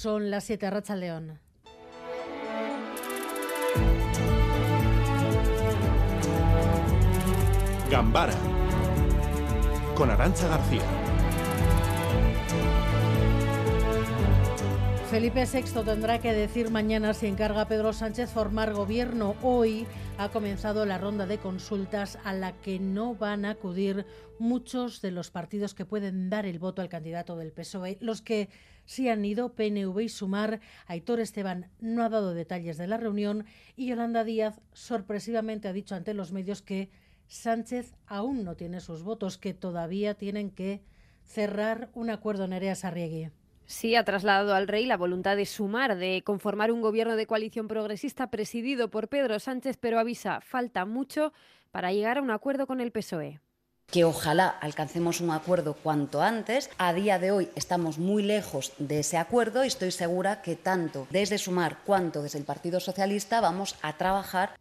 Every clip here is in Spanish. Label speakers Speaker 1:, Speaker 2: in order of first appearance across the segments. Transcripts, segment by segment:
Speaker 1: Son las 7 Racha León.
Speaker 2: Gambara con Arancha García.
Speaker 1: Felipe VI tendrá que decir mañana si encarga a Pedro Sánchez formar gobierno. Hoy ha comenzado la ronda de consultas a la que no van a acudir muchos de los partidos que pueden dar el voto al candidato del PSOE. Los que sí han ido, PNV y Sumar, Aitor Esteban no ha dado detalles de la reunión y Yolanda Díaz sorpresivamente ha dicho ante los medios que Sánchez aún no tiene sus votos, que todavía tienen que cerrar un acuerdo Nerea Sarriegui.
Speaker 3: Sí, ha trasladado al rey la voluntad de sumar, de conformar un gobierno de coalición progresista presidido por Pedro Sánchez, pero avisa, falta mucho para llegar a un acuerdo con el PSOE
Speaker 4: que ojalá alcancemos un acuerdo cuanto antes. A día de hoy estamos muy lejos de ese acuerdo y estoy segura que tanto desde Sumar cuanto desde el Partido Socialista vamos a trabajar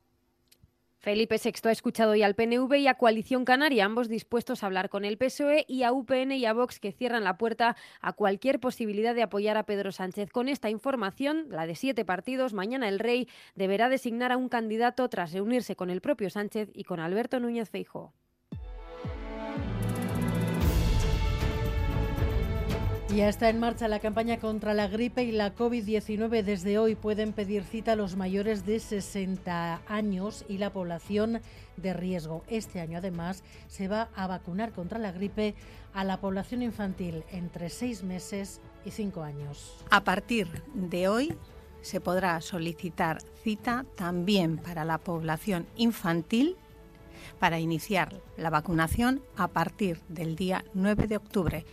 Speaker 3: Felipe VI ha escuchado hoy al PNV y a Coalición Canaria, ambos dispuestos a hablar con el PSOE y a UPN y a Vox que cierran la puerta a cualquier posibilidad de apoyar a Pedro Sánchez. Con esta información, la de siete partidos, mañana el Rey deberá designar a un candidato tras reunirse con el propio Sánchez y con Alberto Núñez Feijóo.
Speaker 1: Ya está en marcha la campaña contra la gripe y la COVID-19. Desde hoy pueden pedir cita los mayores de 60 años y la población de riesgo. Este año, además, se va a vacunar contra la gripe a la población infantil entre 6 meses y 5 años.
Speaker 5: A partir de hoy se podrá solicitar cita también para la población infantil para iniciar la vacunación a partir del día 9 de octubre.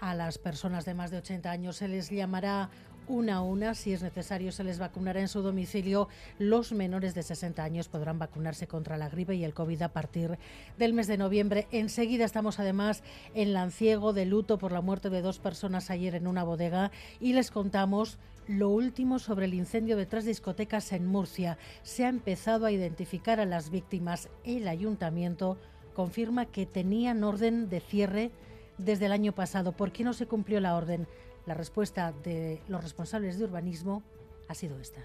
Speaker 1: A las personas de más de 80 años se les llamará una a una. Si es necesario, se les vacunará en su domicilio. Los menores de 60 años podrán vacunarse contra la gripe y el COVID a partir del mes de noviembre. Enseguida estamos además en Lanciego de luto por la muerte de dos personas ayer en una bodega y les contamos lo último sobre el incendio de tres discotecas en Murcia. Se ha empezado a identificar a las víctimas. El ayuntamiento confirma que tenían orden de cierre desde el año pasado. ¿Por qué no se cumplió la orden? La respuesta de los responsables de urbanismo ha sido esta.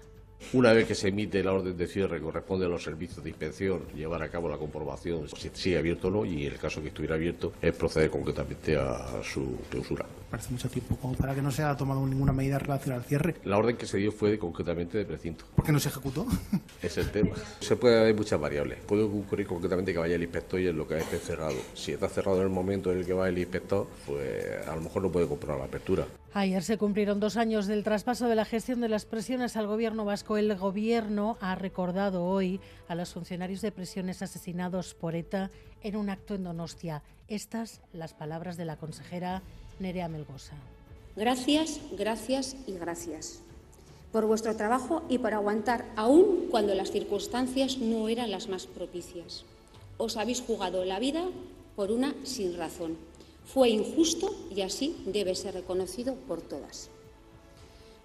Speaker 6: Una vez que se emite la orden de cierre, corresponde a los servicios de inspección llevar a cabo la comprobación si sigue abierto o no y en el caso que estuviera abierto es proceder concretamente a su clausura.
Speaker 7: Parece mucho tiempo como para que no se haya tomado ninguna medida relacionada al cierre.
Speaker 6: La orden que se dio fue concretamente de precinto.
Speaker 7: ¿Por qué no se ejecutó?
Speaker 6: Es el tema. Se puede haber muchas variables. Puede ocurrir concretamente que vaya el inspector y en lo que esté cerrado. Si está cerrado en el momento en el que va el inspector, pues a lo mejor no puede comprobar la apertura.
Speaker 1: Ayer se cumplieron dos años del traspaso de la gestión de las presiones al gobierno vasco. El gobierno ha recordado hoy a los funcionarios de prisiones asesinados por ETA en un acto en Donostia. Estas las palabras de la consejera Nerea Melgosa.
Speaker 8: Gracias, gracias y gracias por vuestro trabajo y por aguantar aún cuando las circunstancias no eran las más propicias. Os habéis jugado la vida por una sin razón. Fue injusto y así debe ser reconocido por todas.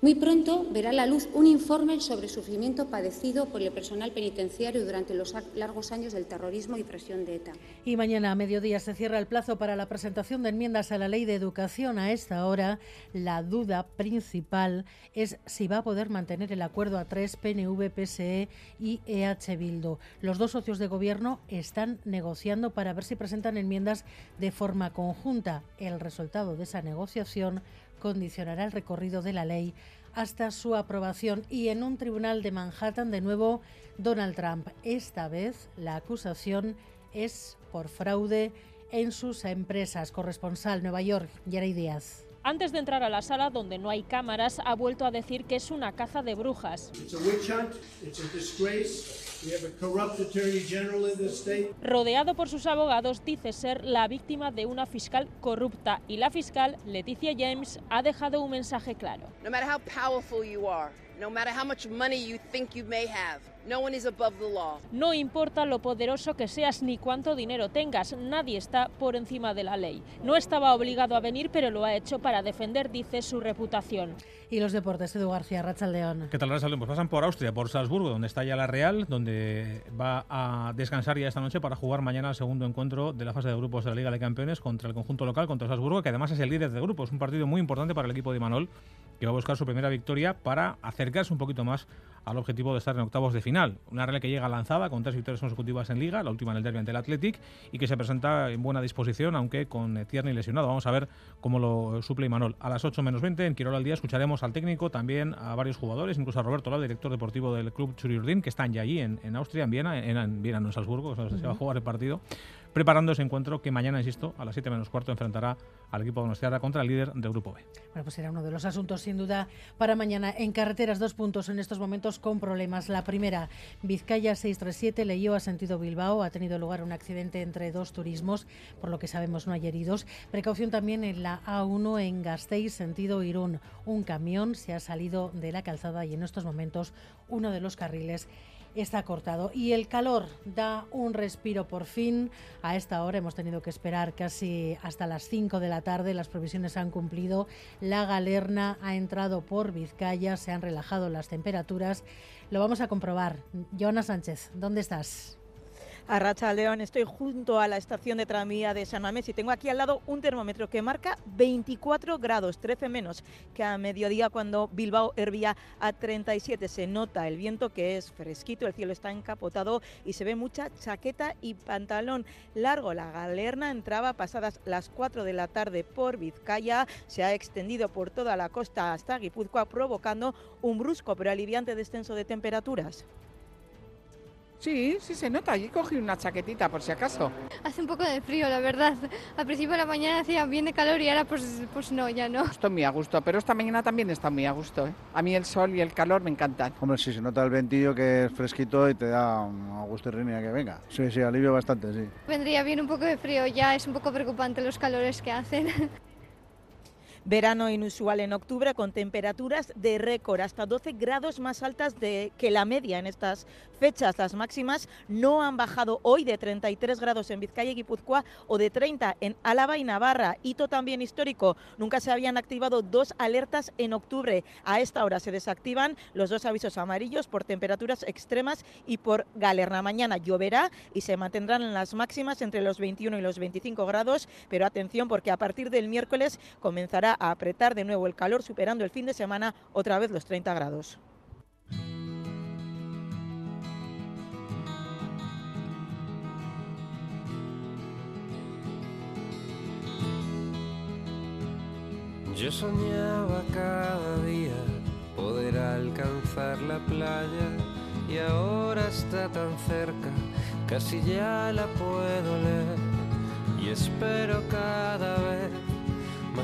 Speaker 8: Muy pronto verá la luz un informe sobre sufrimiento padecido por el personal penitenciario durante los largos años del terrorismo y presión de ETA.
Speaker 1: Y mañana a mediodía se cierra el plazo para la presentación de enmiendas a la ley de educación. A esta hora, la duda principal es si va a poder mantener el acuerdo a tres PNV, PSE y EH Bildu. Los dos socios de gobierno están negociando para ver si presentan enmiendas de forma conjunta. El resultado de esa negociación condicionará el recorrido de la ley hasta su aprobación. Y en un tribunal de Manhattan, de nuevo, Donald Trump. Esta vez la acusación es por fraude en sus empresas. Corresponsal Nueva York, Yeray Díaz.
Speaker 9: Antes de entrar a la sala donde no hay cámaras, ha vuelto a decir que es una caza de brujas. Rodeado por sus abogados, dice ser la víctima de una fiscal corrupta y la fiscal, Leticia James, ha dejado un mensaje claro.
Speaker 10: No matter how powerful you are, no matter how much money you think you may have,
Speaker 9: no importa lo poderoso que seas ni cuánto dinero tengas, nadie está por encima de la ley. No estaba obligado a venir, pero lo ha hecho para defender, dice, su reputación.
Speaker 1: Y los deportes, Edu García, León.
Speaker 11: ¿Qué tal, León? Pues pasan por Austria, por Salzburgo, donde está ya la Real, donde va a descansar ya esta noche para jugar mañana el segundo encuentro de la fase de grupos de la Liga de Campeones contra el conjunto local, contra Salzburgo, que además es el líder de grupo. Es un partido muy importante para el equipo de Manol, que va a buscar su primera victoria para acercarse un poquito más al objetivo de estar en octavos de final. Una Real que llega lanzada con tres victorias consecutivas en Liga, la última en el derby ante el Athletic, y que se presenta en buena disposición, aunque con Tierney lesionado. Vamos a ver cómo lo suple Imanol. A las 8 menos 20, en Quirol al día, escucharemos al técnico, también a varios jugadores, incluso a Roberto Lau, director deportivo del club Churiurdin, que están ya allí en, en Austria, en Viena, en, Viena, no en Salzburgo, que se va a jugar el partido preparando ese encuentro que mañana, insisto, a las 7 menos cuarto enfrentará al equipo de Donostiarra contra el líder del Grupo B.
Speaker 1: Bueno, pues será uno de los asuntos, sin duda, para mañana. En carreteras, dos puntos en estos momentos con problemas. La primera, Vizcaya 637, leyó a sentido Bilbao. Ha tenido lugar un accidente entre dos turismos, por lo que sabemos no hay heridos. Precaución también en la A1 en Gasteiz, sentido Irún. Un camión se ha salido de la calzada y en estos momentos uno de los carriles está cortado. Y el calor da un respiro por fin. A esta hora hemos tenido que esperar casi hasta las 5 de la tarde. Las provisiones han cumplido. La galerna ha entrado por Vizcaya. Se han relajado las temperaturas. Lo vamos a comprobar. Joana Sánchez, ¿dónde estás?
Speaker 12: A Racha León. Estoy junto a la estación de tranvía de San Mamés y tengo aquí al lado un termómetro que marca 24 grados, 13 menos que a mediodía cuando Bilbao hervía a 37. Se nota el viento que es fresquito, el cielo está encapotado y se ve mucha chaqueta y pantalón largo. La galerna entraba pasadas las 4 de la tarde por Vizcaya, se ha extendido por toda la costa hasta Guipúzcoa provocando un brusco pero aliviante descenso de temperaturas.
Speaker 13: Sí, sí se nota. Allí cogí una chaquetita por si acaso.
Speaker 14: Hace un poco de frío, la verdad. Al principio de la mañana hacía bien de calor y ahora pues, pues no, ya no.
Speaker 13: Estoy muy a gusto, pero esta mañana también está muy a gusto. ¿eh? A mí el sol y el calor me encantan.
Speaker 15: Hombre, sí, se nota el ventillo que es fresquito y te da un gusto y rinia que venga. Sí, sí, alivio bastante, sí.
Speaker 14: Vendría bien un poco de frío, ya es un poco preocupante los calores que hacen.
Speaker 12: Verano inusual en octubre con temperaturas de récord, hasta 12 grados más altas de, que la media en estas fechas. Las máximas no han bajado hoy de 33 grados en Vizcaya y Guipúzcoa o de 30 en Álava y Navarra. Hito también histórico. Nunca se habían activado dos alertas en octubre. A esta hora se desactivan los dos avisos amarillos por temperaturas extremas y por galerna. Mañana lloverá y se mantendrán en las máximas entre los 21 y los 25 grados, pero atención porque a partir del miércoles comenzará a apretar de nuevo el calor, superando el fin de semana otra vez los 30 grados.
Speaker 16: Yo soñaba cada día poder alcanzar la playa y ahora está tan cerca, casi ya la puedo leer y espero cada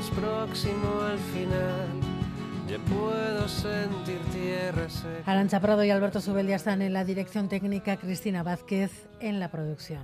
Speaker 16: más próximo al final. Puedo sentir tierra
Speaker 1: Prado y Alberto Subel ya están en la dirección técnica, Cristina Vázquez en la producción.